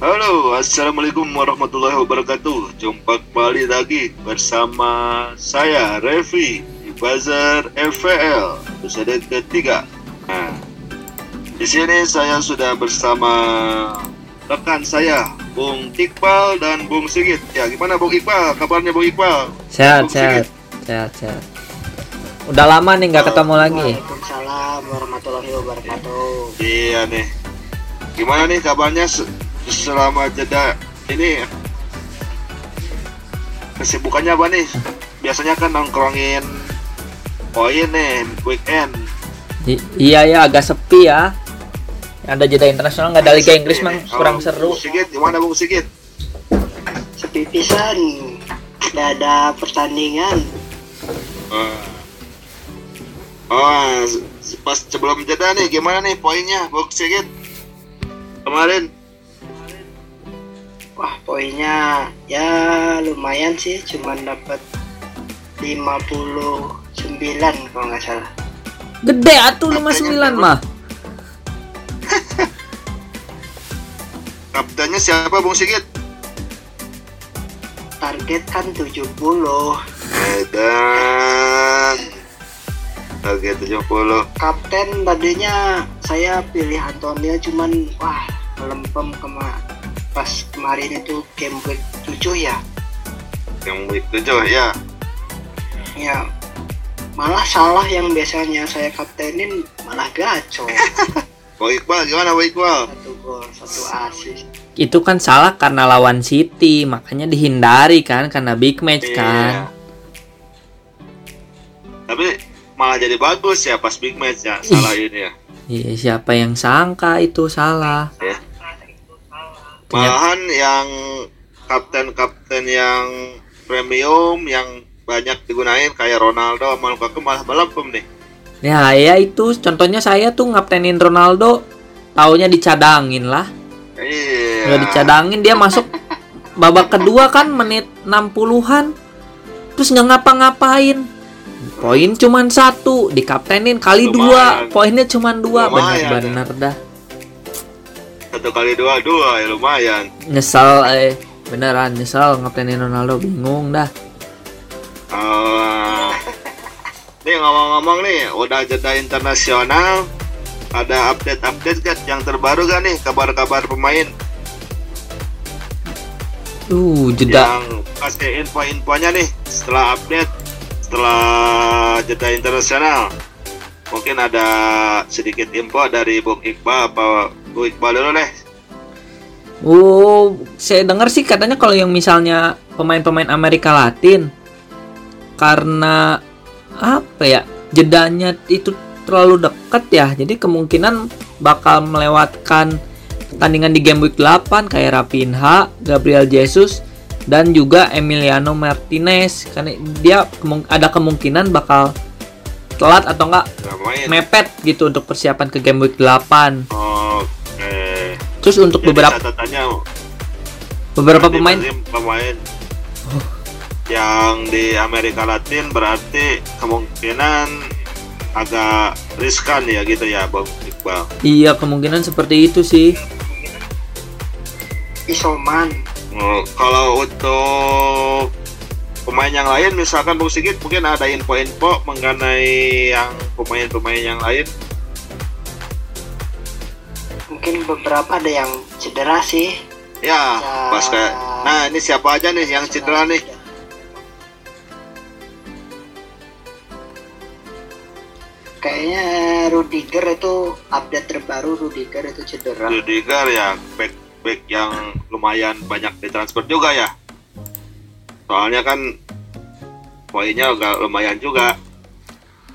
Halo, Assalamualaikum warahmatullahi wabarakatuh. Jumpa kembali lagi bersama saya Revi di Bazar FVL episode ketiga. Nah, di sini saya sudah bersama rekan saya Bung Iqbal dan Bung Sigit. Ya, gimana Bung Iqbal? Kabarnya Bung Iqbal? Sehat, Bung sehat, Sigit? sehat, sehat. Udah lama nih nggak ketemu lagi. Waalaikumsalam warahmatullahi wabarakatuh. Iya nih. Gimana nih kabarnya selama jeda ini? Kesibukannya apa nih? Biasanya kan nongkrongin poin nih weekend. I- iya ya agak sepi ya. Ada jeda internasional nggak ada Liga Inggris mang Oh, kurang seru. Bung Sigit, gimana Bung Sigit? Sepi pisan. Tidak ada pertandingan. Oh, oh pas sebelum jeda nih gimana nih poinnya Bung Sigit? Kemarin Wah, poinnya ya lumayan sih, cuman dapat 59 kalau nggak salah. Gede atuh 59 mah. kaptennya siapa Bung Sigit? Target kan 70. Edan. Target 70. Kapten tadinya saya pilih Antonio cuman wah melempem kema pas kemarin itu game week 7 ya. Yang week 7 ya. Ya malah salah yang biasanya saya kaptenin malah gacor. Bang Iqbal gimana Bang Iqbal? satu gol, satu asis. Itu kan salah karena lawan City, makanya dihindari kan karena big match kan. Iya. Tapi malah jadi bagus ya pas big match ya salah ini ya. Iya, siapa yang sangka itu salah? ya. Malahan yang kapten-kapten yang premium yang banyak digunain kayak Ronaldo sama Lukaku malah melempem nih. Ya, ya itu contohnya saya tuh ngaptenin Ronaldo, taunya dicadangin lah. Iya. Udah dicadangin dia masuk babak kedua kan menit 60-an. Terus nggak ngapa-ngapain. Poin cuman satu, dikaptenin kali dua, Lumayan. poinnya cuman dua, Lumayan, bener-bener dah. Satu kali dua dua ya lumayan. Nyesel eh beneran nyesel ngaptenin Ronaldo bingung dah. Oh. Nih ngomong-ngomong nih, udah jeda internasional, ada update-update kan yang terbaru gak nih kabar-kabar pemain Uh, jeda. yang kasih info-infonya nih setelah update setelah jeda internasional. Mungkin ada sedikit info dari Bung Iqbal apa Bung Iqbal dulu deh. Oh, saya dengar sih katanya kalau yang misalnya pemain-pemain Amerika Latin karena apa ya jedanya itu terlalu dekat ya, jadi kemungkinan bakal melewatkan pertandingan di game week 8 kayak Rapinha, Gabriel Jesus dan juga Emiliano Martinez karena dia kemung- ada kemungkinan bakal telat atau enggak mepet gitu untuk persiapan ke game week 8. Terus untuk Jadi beberapa catatannya beberapa pemain pemain yang di Amerika Latin berarti kemungkinan agak riskan ya gitu ya Bang Iqbal. Iya kemungkinan seperti itu sih. Isoman. Oh, kalau untuk pemain yang lain misalkan Bung Sigit mungkin ada info-info mengenai yang pemain-pemain yang lain Mungkin beberapa ada yang cedera sih. ya Ya. pas kayak nah ini siapa aja nih yang cedera nih Kayaknya Rudiger itu update terbaru Rudiger itu cedera. Rudiger ya back back yang lumayan banyak ditransfer juga ya soalnya kan poinnya agak lumayan juga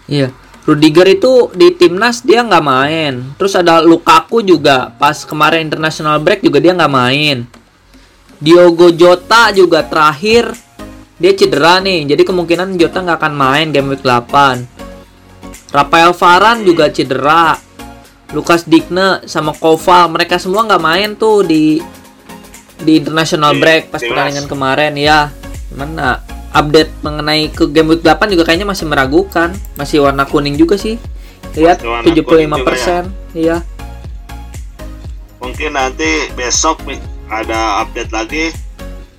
Iya. Rudiger itu di timnas dia nggak main. Terus ada Lukaku juga pas kemarin international break juga dia nggak main. Diogo Jota juga terakhir dia cedera nih. Jadi kemungkinan Jota nggak akan main game week 8. Rafael Varane juga cedera. Lukas Digne sama Koval mereka semua nggak main tuh di di international break pas pertandingan kemarin ya. Mana update mengenai ke game week 8 juga kayaknya masih meragukan. Masih warna kuning juga sih. Lihat Masih warna 75%. Iya. mungkin nanti besok ada update lagi.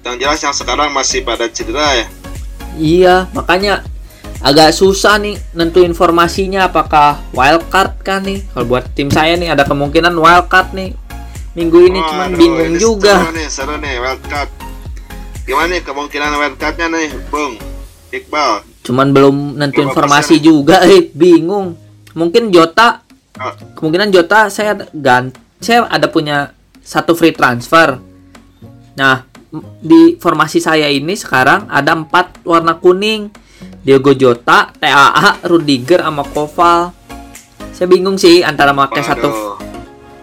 Yang jelas yang sekarang masih pada cedera ya. Iya, makanya agak susah nih nentu informasinya apakah wildcard kan nih. Kalau buat tim saya nih ada kemungkinan wildcard nih. Minggu ini cuman Waduh, bingung ini juga. Seru nih, seru nih wildcard. Gimana nih kemungkinan wildcardnya nih, Bung? Iqbal. Cuman belum nentu 5% informasi juga, eh bingung. Mungkin Jota Oh, kemungkinan Jota saya gan saya ada punya satu free transfer. Nah, di formasi saya ini sekarang ada empat warna kuning. Diogo Jota, TAA, Rudiger, sama Koval. Saya bingung sih antara pakai satu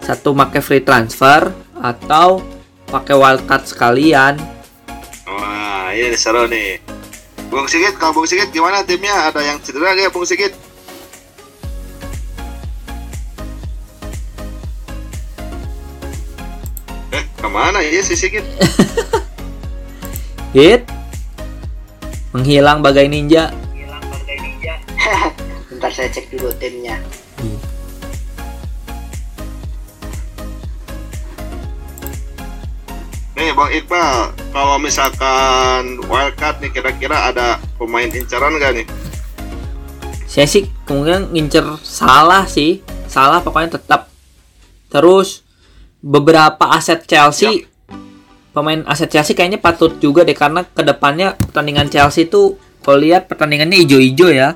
satu pakai free transfer atau pakai wildcard sekalian. Wah, ini seru nih. Bung Sigit, kalau Bung Sigit gimana timnya? Ada yang cedera nggak Bung Sigit? Eh, ke mana ya si Sigit? Hit. Menghilang bagai ninja. Bentar saya cek dulu timnya. Bang Iqbal, kalau misalkan wildcard nih kira-kira ada pemain incaran nggak nih? Saya sih kemungkinan ngincer salah sih. Salah pokoknya tetap. Terus beberapa aset Chelsea pemain aset Chelsea kayaknya patut juga deh karena ke depannya pertandingan Chelsea tuh kalau lihat pertandingannya ijo-ijo ya.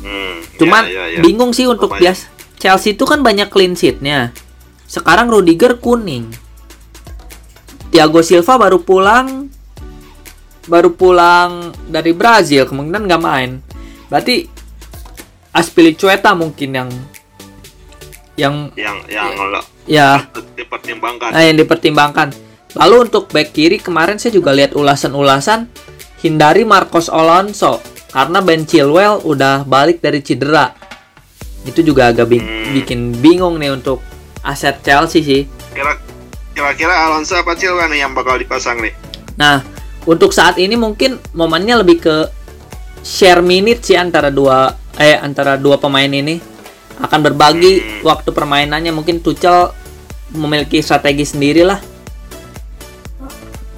Hmm, Cuman ya, ya, ya. bingung sih untuk bias Chelsea itu kan banyak clean sheet-nya. Sekarang Rudiger kuning. Thiago Silva baru pulang baru pulang dari Brazil, kemungkinan nggak main. Berarti Aspilicueta mungkin yang yang yang yang lo- ya dipertimbangkan. nah, yang dipertimbangkan. Lalu untuk back kiri kemarin saya juga lihat ulasan-ulasan hindari Marcos Alonso karena Ben Chilwell udah balik dari cedera. Itu juga agak bing- Hmm. bikin bingung nih untuk aset Chelsea sih. Kira kira-kira Alonso apa Chilwell nih yang bakal dipasang nih? Nah, untuk saat ini mungkin momennya lebih ke share minute sih antara dua eh antara dua pemain ini akan berbagi Hmm. waktu permainannya mungkin Tuchel memiliki strategi sendiri lah.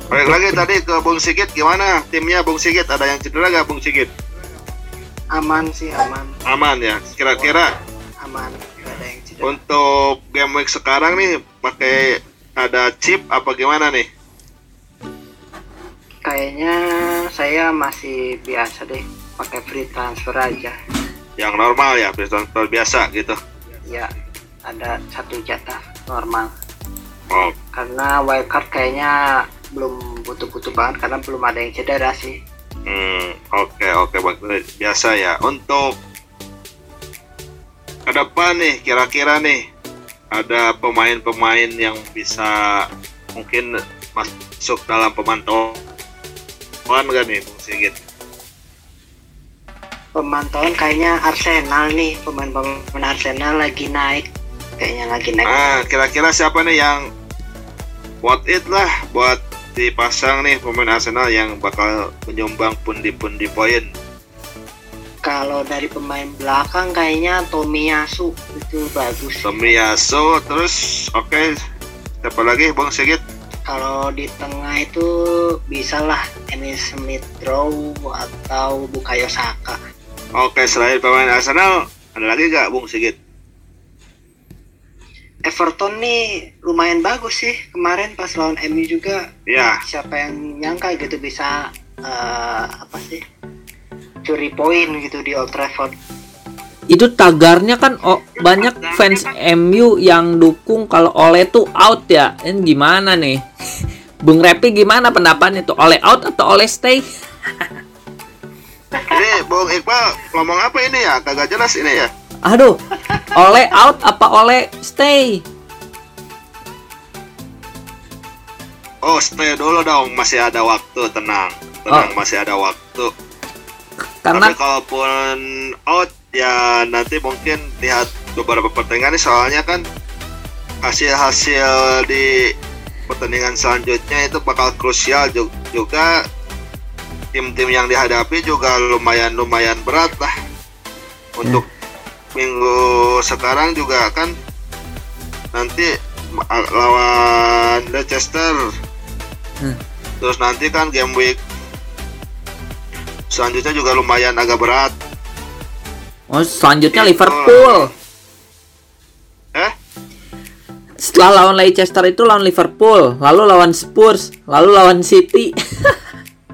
Balik lagi tadi ke Bung Sigit gimana timnya Bung Sigit ada yang cedera nggak Bung Sigit? Aman sih, aman, Aman ya. Kira-kira aman. Gak ada yang cedera. untuk game week sekarang nih pakai ada chip apa gimana nih? Kayaknya saya masih biasa deh, pakai free transfer aja. Yang normal ya, free transfer biasa gitu. Ya, ada satu jatah normal. Oh, Karena wildcard kayaknya belum butuh-butuh banget karena belum ada yang cedera sih. hmm, oke oke bagus biasa ya. Untuk ke depan nih kira-kira nih ada pemain-pemain yang bisa mungkin masuk dalam pemantauan nggak nih Bung Sigit? Pemantauan kayaknya Arsenal nih, pemain-pemain Arsenal lagi naik. Kayaknya lagi naik. Ah, kira-kira siapa nih yang buat it lah buat dipasang nih pemain Arsenal yang bakal menyumbang pundi-pundi poin. Kalau dari pemain belakang kayaknya Tomiyasu itu bagus. Tomiyasu terus oke siapa lagi Bang Sigit? Kalau di tengah itu bisalah Emil Smith Rowe atau Bukayo Saka. Oke selain pemain Arsenal ada lagi gak Bung Sigit? Everton nih lumayan bagus sih kemarin pas lawan MU juga. Ya, Siapa yang nyangka gitu bisa eh, apa sih curi poin gitu di Old Trafford. Itu tagarnya kan oh, banyak fans MU yang dukung kalau Ole tuh out ya. Ini gimana nih? Bung Repi gimana pendapatnya tuh? Ole out atau Ole stay? ini Bung Iqbal ngomong apa ini ya? Kagak jelas ini ya. Aduh, Ole out apa Ole stay? Oh stay dulu dong, masih ada waktu tenang, tenang Oh. masih ada waktu. Karena Tapi kalaupun out ya nanti mungkin lihat beberapa pertandingan nih soalnya kan hasil-hasil di pertandingan selanjutnya itu bakal krusial ju- juga tim-tim yang dihadapi juga lumayan lumayan berat lah untuk minggu sekarang juga kan nanti lawan Leicester. Hmm. Terus nanti kan game week selanjutnya juga lumayan agak berat. Oh, selanjutnya. Liverpool. Eh? Setelah lawan Leicester itu lawan Liverpool, lalu lawan Spurs, lalu lawan City.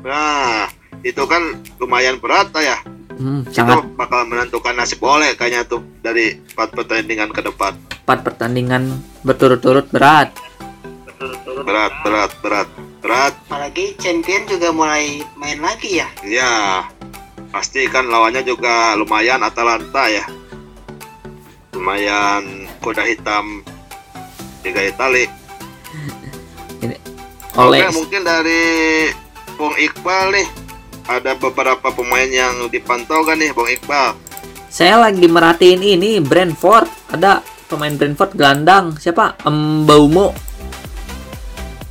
Nah, itu kan lumayan berat lah ya. Hmm, Itu sangat bakal menentukan nasib oleh kayaknya tuh dari empat pertandingan ke depan. empat pertandingan berturut-turut berat. Berat, berat, berat, berat. apalagi champion juga mulai main lagi ya Ya, pasti kan lawannya juga lumayan Atalanta ya. Lumayan kuda hitam Liga Itali. Oleh Oke, mungkin dari Bung Iqbal nih ada beberapa pemain yang dipantau kan nih Bung Iqbal. saya lagi merhatiin ini Brentford, ada pemain Brentford gelandang siapa? Mbaumo.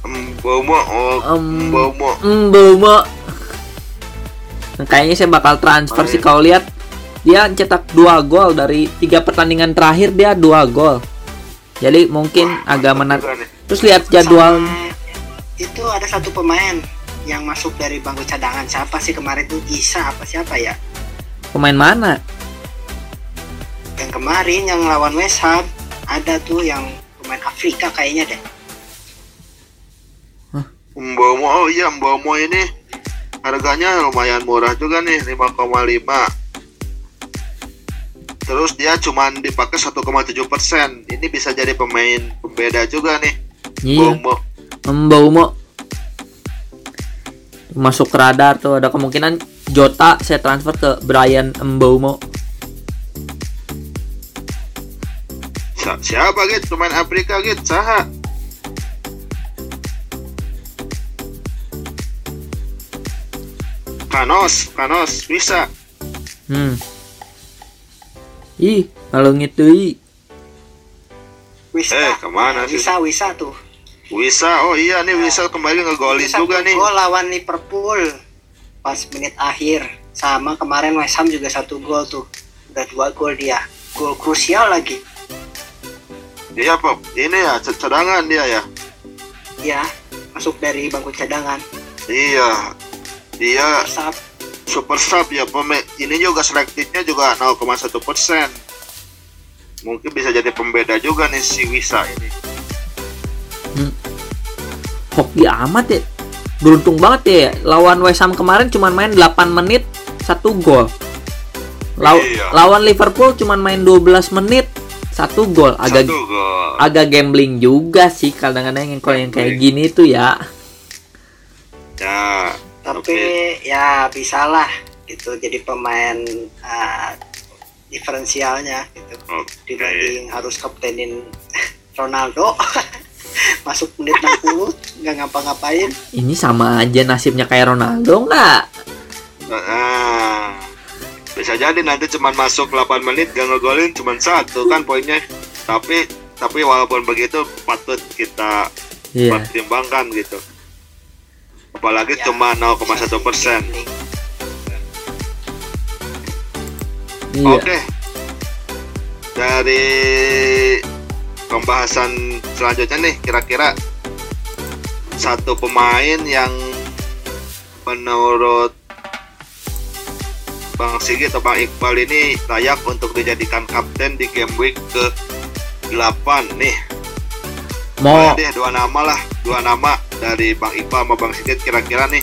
Mbomo, oh, Mbomo. Mbaumo. Kayaknya saya bakal transfer sih kalau lihat dia cetak dua gol dari tiga pertandingan terakhir dia dua gol. Jadi mungkin Wah, agak menarik. Terus lihat jadwal. Sama itu ada satu pemain yang masuk dari bangku cadangan. Siapa sih kemarin tuh? Isa apa siapa ya? Pemain mana? yang kemarin yang lawan West Ham ada tuh yang pemain Afrika kayaknya deh. Mbomo, oh iya Mbomo ini harganya lumayan murah juga nih 5,5 Terus dia cuman dipakai 1,7 persen. Ini bisa jadi pemain pembeda juga nih. Iya, Mbomo. Mbaumo. Masuk ke radar tuh ada kemungkinan Jota saya transfer ke Brian Mbaumo. Si- siapa gitu pemain Afrika gitu? Saha? Kanos, Kanos bisa. Hmm. Ih, kalau ngitui Wisa Eh, ke mana sih? Wisa Wisa tuh Wisa, oh iya nih Wisa kembali ngegolin Wisa juga nih. gol lawan Liverpool pas menit akhir sama kemarin West Ham juga satu gol tuh udah dua gol dia gol krusial lagi Dia apa? Ini ya cadangan dia ya. ya masuk dari bangku cadangan Iya. Dia Sap. super sub ya pemain. Ini juga selektifnya juga 0,1 persen. Mungkin bisa jadi pembeda juga nih si Wisa ini. hoki amat ya. Beruntung banget ya. Lawan West Ham kemarin cuma main 8 menit, satu gol. Law- Iya. Lawan Liverpool cuma main 12 menit, satu gol. Agak Satu gol. agak gambling juga sih kadang-kadang yang kalau yang kayak gini tuh ya. Ya. Tapi Oke. ya bisalah gitu jadi pemain uh, diferensialnya gitu Oke. dibanding harus kaptenin Ronaldo masuk menit 60 nggak ngapa-ngapain Ini sama aja nasibnya kayak Ronaldo nggak? Nah, bisa jadi nanti cuman masuk 8 menit gak ngegolin cuman satu kan poinnya. Tapi tapi walaupun begitu patut kita Iya. pertimbangkan gitu. Apalagi Ya, cuma 0,1 persen. Iya. Oke. Dari pembahasan selanjutnya nih kira-kira satu pemain yang menurut Bang Sigi atau Bang Iqbal ini layak untuk dijadikan kapten di game week ke 8 nih. Mau deh dua nama lah, dua nama dari Bang Iqbal sama Bang Sigit kira-kira nih.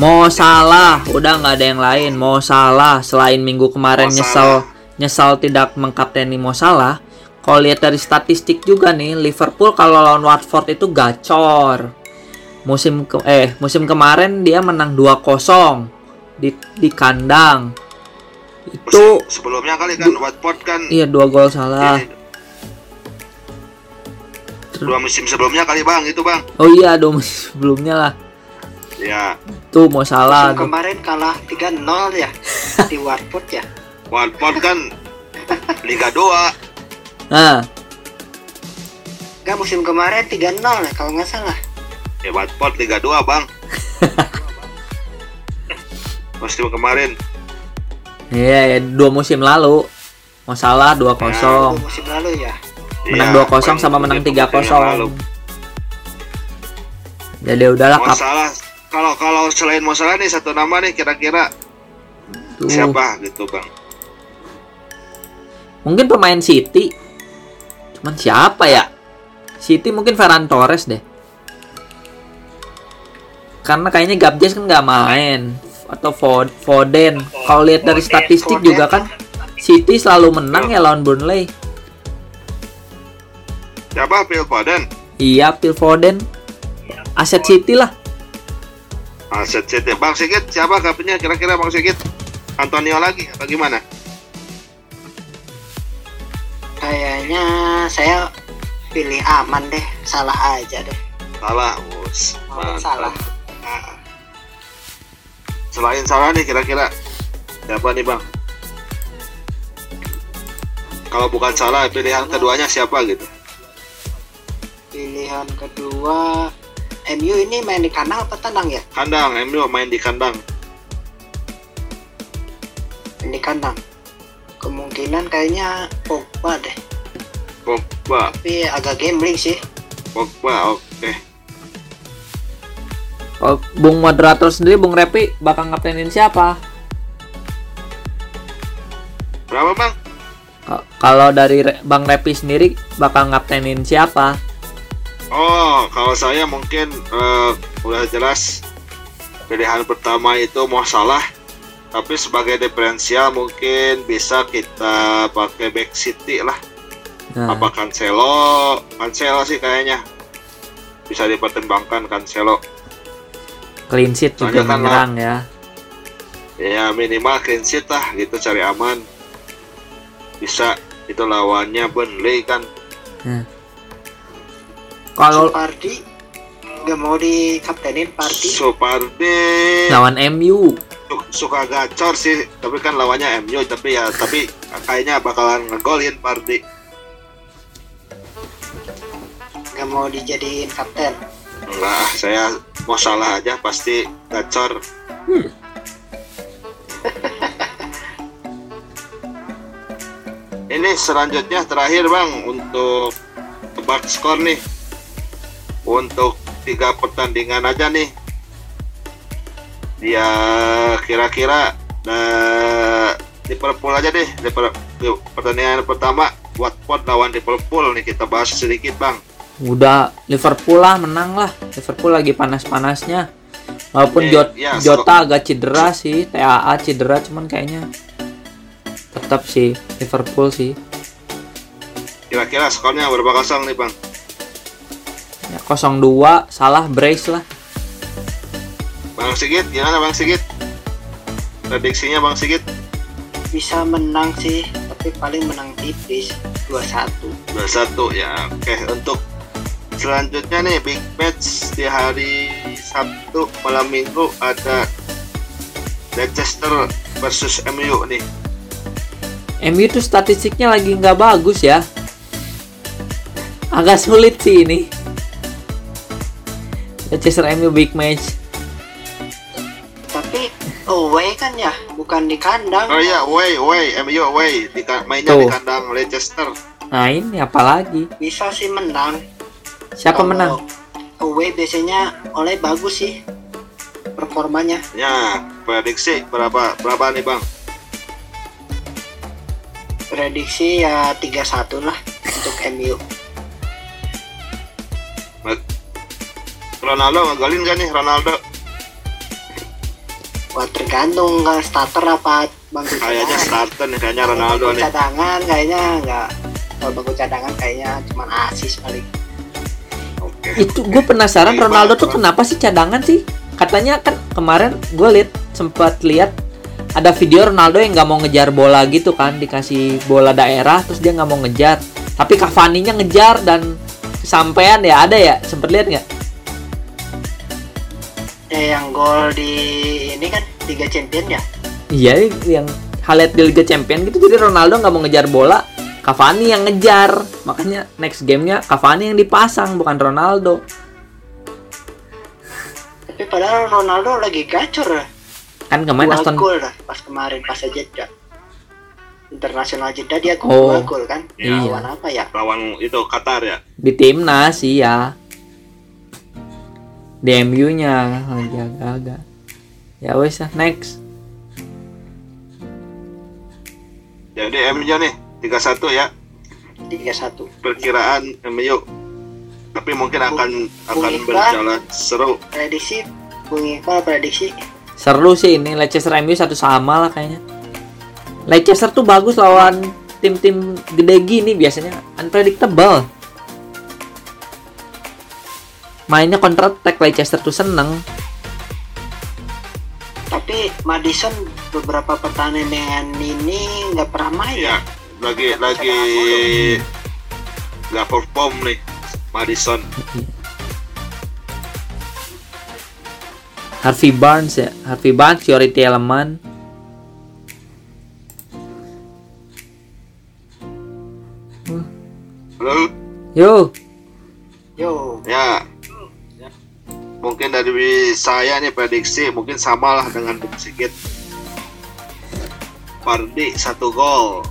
mau salah, udah nggak ada yang lain. Mau salah selain minggu kemarin Mo nyesel Salah. nyesel tidak mengkapteni Mo Salah. Kalau lihat dari statistik juga nih, Liverpool kalau lawan Watford itu gacor. Musim ke eh musim kemarin dia menang 2-0 di di kandang. Itu sebelumnya kali kan Watford kan iya dua gol salah. ini, dua musim sebelumnya kali Bang itu Bang. Oh iya dua musim sebelumnya lah. Ya, Tuh mau salah. Musim kemarin kalah 3-0 ya di Watford ya Watford kan Liga 2 Nah, Enggak musim kemarin 3-0 ya kalau nggak salah ya Watford Liga 2 bang musim kemarin iya ya, dua musim lalu. Mau salah 2-0. Dua musim lalu ya menang Iya, 2-0 sama main menang musim yang lalu. 3-0 jadi udahlah Mau kap. salah. Kalau kalau selain mau salah nih satu nama nih kira-kira tuh. siapa gitu bang? mungkin pemain City. Cuman siapa ya? City mungkin Ferran Torres deh. Karena kayaknya Gabjes kan nggak main. Atau Fod- Foden. Kalau lihat dari statistik juga kan City selalu menang ya lawan Burnley Siapa Phil Foden? iya Phil Foden aset City lah Aset City. Bang Sigit siapa kaptennya kira-kira Bang Sigit? Antonio lagi atau gimana? Kayaknya saya pilih aman deh, salah aja deh. Salah, bos. Oh, salah. Nah. Selain salah nih kira-kira siapa nih bang? Kalau bukan salah pilihan keduanya siapa gitu? Pilihan kedua, MU ini main di kandang apa tandang ya? Kandang, MU main di kandang. Main di kandang. Kemungkinan kayaknya Pogba deh. Pogba, Tapi agak gambling sih. Pogba, oke. kalau Bung moderator sendiri Bung Repi bakal ngaptenin siapa Berapa bang? Ka- kalau dari Re- Bang Repi sendiri bakal ngaptenin siapa Oh, kalau saya mungkin eh, udah jelas pilihan pertama itu mau salah. Tapi sebagai diferensial mungkin bisa kita pakai back city lah. nah, apa Cancelo? Cancelo sih kayaknya. Bisa dipertimbangkan Cancelo. Clean sheet juga Soalnya kan menyerang ya. Ya minimal clean sheet lah gitu cari aman. Bisa itu lawannya Burnley kan kalau Party nggak mau di kaptenin Party. Supardi lawan MU su- suka gacor sih tapi kan lawannya MU tapi ya tapi kayaknya bakalan ngegolin Pardi. Nggak mau dijadiin kapten. enggak saya mau salah aja pasti gacor. Ini selanjutnya terakhir bang untuk tebak skor nih untuk tiga pertandingan aja nih. Dia kira-kira eh, Liverpool aja deh pertandingan pertama Watford lawan Liverpool nih kita bahas sedikit bang. Udah Liverpool lah menang lah. Liverpool lagi panas-panasnya. Walaupun Eh, Jot- ya, Jota agak cedera sih TAA cedera cuman kayaknya tetap sih Liverpool sih. Kira-kira skornya berapa kosong nih bang ya, 0-2 salah brace lah. Bang Sigit gimana Bang Sigit? Prediksinya Bang Sigit? Bisa menang sih, tapi paling menang tipis 2-1. 21 ya. Oke untuk selanjutnya nih big match di hari Sabtu malam minggu ada Leicester versus MU nih. MU tuh statistiknya lagi nggak bagus ya. Agak sulit sih ini Manchester MU big match Tapi away kan ya, bukan di kandang. oh iya away away MU away di, mainnya di Tuh. kandang Leicester nah ini apalagi Bisa sih menang. siapa Kalau menang Away biasanya oleh bagus sih performanya. ya prediksi berapa berapa nih Bang Prediksi ya 3-1 lah untuk MU. Ronaldo ngegolin gak nih Ronaldo? Wah tergantung nggak starter apa bangku kayaknya starter nih kayaknya Ronaldo bangku nih. cadangan kayaknya nggak. Kalau bangku cadangan kayaknya cuma asis paling. oke. Itu gue penasaran Gimana, Ronaldo tuh kenapa sih cadangan sih? Katanya kan kemarin gue liat sempat lihat ada video Ronaldo yang nggak mau ngejar bola gitu kan dikasih bola daerah terus dia nggak mau ngejar. Tapi Cavani-nya ngejar dan kesampean ya ada ya? Sempet lihat nggak Ya yang gol di ini kan Liga Champion ya. Iya, yang highlight di Liga Champion gitu jadi Ronaldo nggak mau ngejar bola, Cavani yang ngejar. Makanya next gamenya Cavani yang dipasang bukan Ronaldo. Tapi padahal Ronaldo lagi gacor ya. Kan kemarin Dua Aston gol lah pas kemarin pas aja ya. internasional jeda dia gol Oh. gol kan Iya. lawan apa ya lawan itu Qatar ya Di timnas iya. Di MU-nya lagi agak-agak. Ya wes lah, next. jadi MU nih 31 ya tiga satu perkiraan MU tapi mungkin akan akan Iqbal. berjalan seru prediksi Bung Iqbal prediksi Seru sih ini Leicester MU satu sama lah kayaknya. Leicester tuh bagus lawan tim-tim gede gini biasanya unpredictable. Mainnya counter attack Leicester tuh seneng. tapi Madison beberapa pertandingan ini nggak pernah main. Ya lagi lagi nggak perform nih Madison. Harvey Barnes ya, Harvey Barnes, Yori Tielemans. Halo? Yo, yo. Ya mungkin dari saya nih prediksi mungkin sama lah dengan Bung Sigit. Pardi satu gol.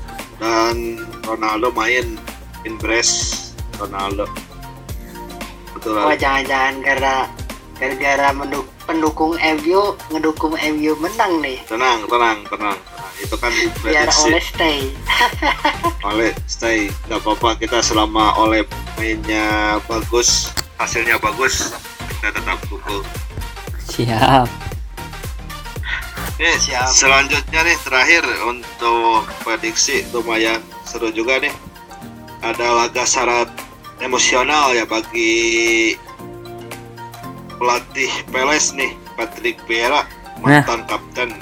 Dan Ronaldo main impress Ronaldo. Betul wah lah jangan-jangan gara gara-gara pendukung MU ngedukung MU menang nih. Tenang tenang tenang. Tenang. itu kan biar prediksi. Oleh stay. Oleh stay. Nggak apa-apa kita selama oleh mainnya bagus hasilnya bagus kita tetap dukung siap. Nih, Siap. selanjutnya nih terakhir untuk prediksi lumayan seru juga nih. Ada laga syarat emosional ya bagi pelatih Peles nih, Patrick Vieira, mantan kapten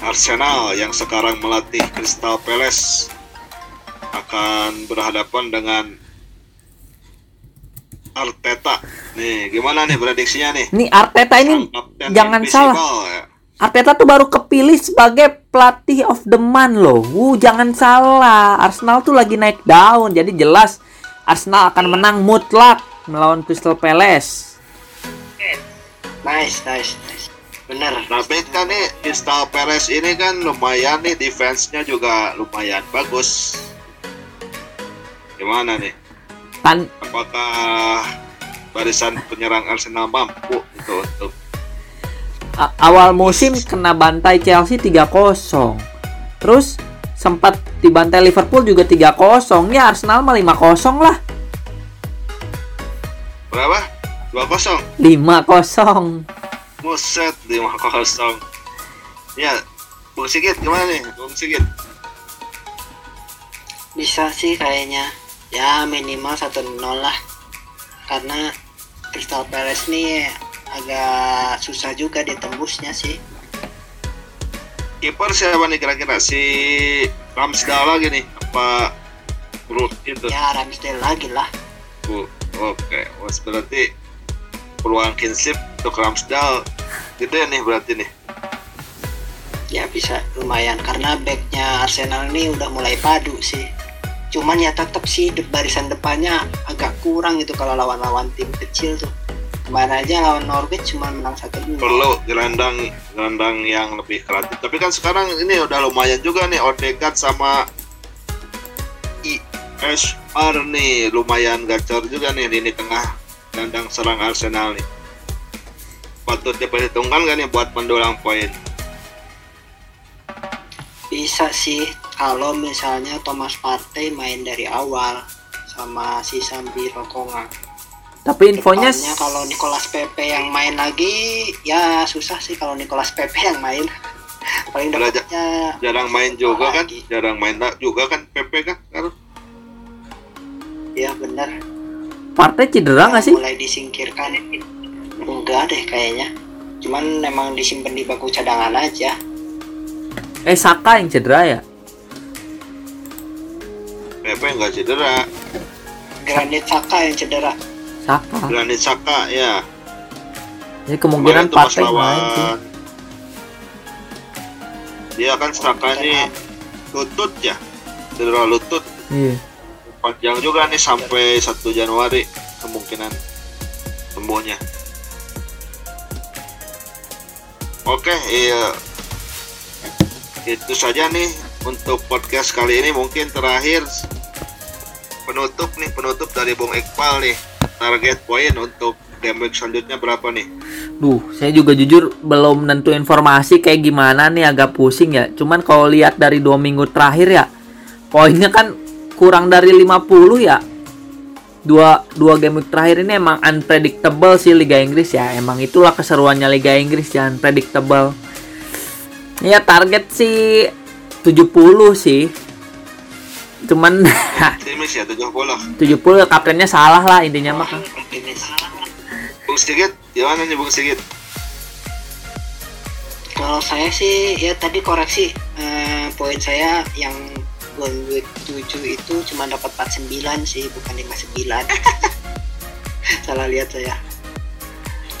Arsenal yang sekarang melatih Crystal Palace akan berhadapan dengan Arteta. Nih, gimana nih prediksinya nih? Nih Arteta ini kapten jangan invisible salah. ya. Arteta tuh baru kepilih sebagai pelatih of the month loh. Wuh, jangan salah. Arsenal tuh lagi naik daun. Jadi jelas Arsenal akan menang mutlak melawan Crystal Palace. nice nice nice bener Tapi kan nih Crystal Palace ini kan lumayan nih defense-nya juga lumayan bagus. Gimana nih? Tan Apakah barisan penyerang Arsenal mampu itu untuk a- awal musim kena bantai Chelsea 3-0. Terus sempat dibantai Liverpool juga 3-0. Ya Arsenal mah 5-0 lah. berapa? 2-0. 5-0. Buset 5-0. Ya, Bung Sigit gimana nih? Bung Sigit. bisa sih kayaknya ya minimal 1-0 lah karena Crystal Palace nih agak susah juga ditembusnya sih Kiper siapa nih kira-kira? Si Ramsdale lagi nih apa Brut itu? ya Ramsdale lagi lah Bu, Oke, was berarti peluang kinship untuk Ramsdale gede nih berarti nih. ya bisa lumayan karena backnya Arsenal ini udah mulai padu sih cuman ya tetap sih de- barisan depannya agak kurang gitu kalau lawan-lawan tim kecil tuh kemarin aja lawan Norwich cuma menang satu dua Perlu gelandang gelandang yang lebih kreatif. Tapi kan sekarang ini udah lumayan juga nih Odegaard sama ISR nih lumayan gacor juga nih lini tengah gelandang serang Arsenal nih. Patut diperhitungkan kan nih buat mendulang poin. bisa sih kalau misalnya Thomas Partey main dari awal sama si Sambi Rokonga Tapi infonya Depannya kalau Nicolas Pepe yang main lagi ya susah sih kalau Nicolas Pepe yang main paling Udah, dapatnya Jarang main juga kan? Lagi. Jarang main juga kan PP kan? Sekarang? ya bener Partey cedera nggak sih? mulai disingkirkan enggak deh kayaknya cuman memang disimpan di bangku cadangan aja Eh Saka yang cedera ya? PP nggak cedera. Granit Saka yang cedera Saka. Granit Saka ya. Jadi kemungkinan Partey main sih. dia kan Saka ini lutut ya cedera lutut Iya. panjang juga nih sampai 1 Januari kemungkinan sembuhnya oke iya itu saja nih untuk podcast kali ini mungkin terakhir penutup nih penutup dari Bung Iqbal nih target poin untuk week selanjutnya berapa nih? Duh, saya juga jujur belum nentu informasi kayak gimana nih agak pusing ya. Cuman kalau lihat dari dua minggu terakhir ya, poinnya kan kurang dari 50 ya. Dua, dua game terakhir ini emang unpredictable sih Liga Inggris ya. Emang itulah keseruannya Liga Inggris ya, unpredictable. Ya target sih 70 sih. Cuman Optimis ya 70. 70 kaptennya salah lah intinya mah. Bung Sigit, gimana nih Bung Sigit? kalau saya sih ya tadi koreksi eh, poin saya yang week 7 itu cuma dapat 49 sih bukan 59 salah lihat saya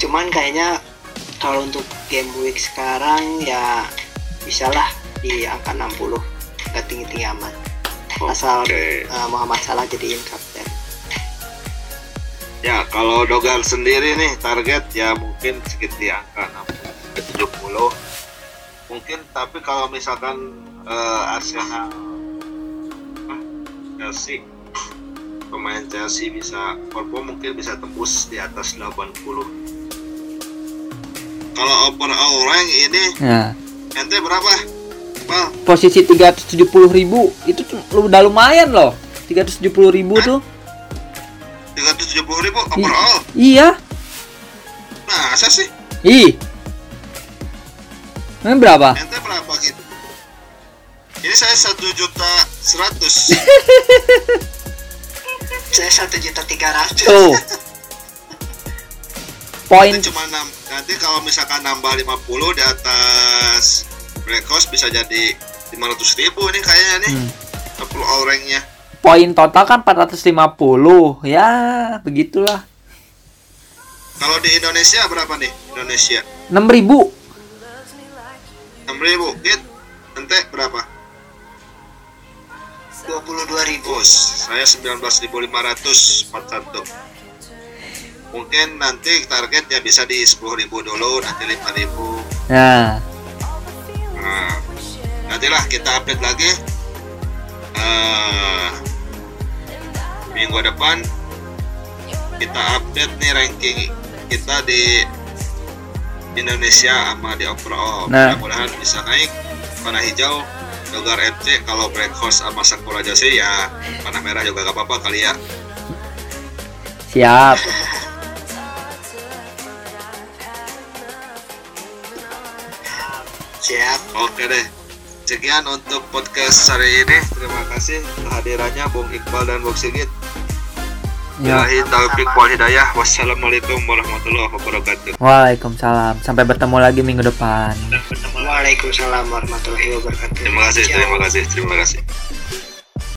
cuman kayaknya kalau untuk game week sekarang ya bisalah di angka 60 nggak tinggi-tinggi amat asal eh, Muhammad Salah jadiin kapten Ya, kalau Dogar sendiri nih target ya mungkin sekitar di angka 60 ke 70. Mungkin tapi kalau misalkan eh, Arsenal apa, Chelsea pemain Chelsea bisa perform mungkin bisa tembus di atas 80. Kalau overall rank ini Nah, ente berapa? Bal, posisi 370.000 itu tuh udah lumayan loh. 370.000 tuh. 370 ribu overall. Iya. Nah, saya sih Ih. Ini berapa? ente berapa gitu? Ini saya satu juta seratus. saya satu juta tiga ratus Tuh. Poin cuma enam. Nanti kalau misalkan nambah 50 di atas breakhouse bisa jadi 500 ribu nih kayaknya nih. Hmm. 10 orangnya. poin total kan 450. Ya, begitulah. Kalau di Indonesia berapa nih? Indonesia 6000. 6 ribu. Hit. Ente berapa? dua puluh dua ribu Bos, saya 19.541. Mungkin nanti target ya bisa di 10.000 dulu, nanti 5.000. Nah, Nah, nantilah kita update lagi. Eh, minggu depan kita update nih ranking kita di Indonesia sama di overall. Nah. mudah-mudahan bisa naik. Panah hijau Dogar FC kalau break horse sama Sakura Jose ya panah merah juga gak apa-apa kali ya. Siap. siap. Oke deh sekian untuk podcast hari ini terima kasih kehadirannya Bung Iqbal dan Bung Sigit Ya. Bilahi taufik wal hidayah. Wassalamualaikum warahmatullahi wabarakatuh. Waalaikumsalam. Sampai bertemu lagi minggu depan. Waalaikumsalam warahmatullahi wabarakatuh Terima kasih, terima kasih, terima kasih.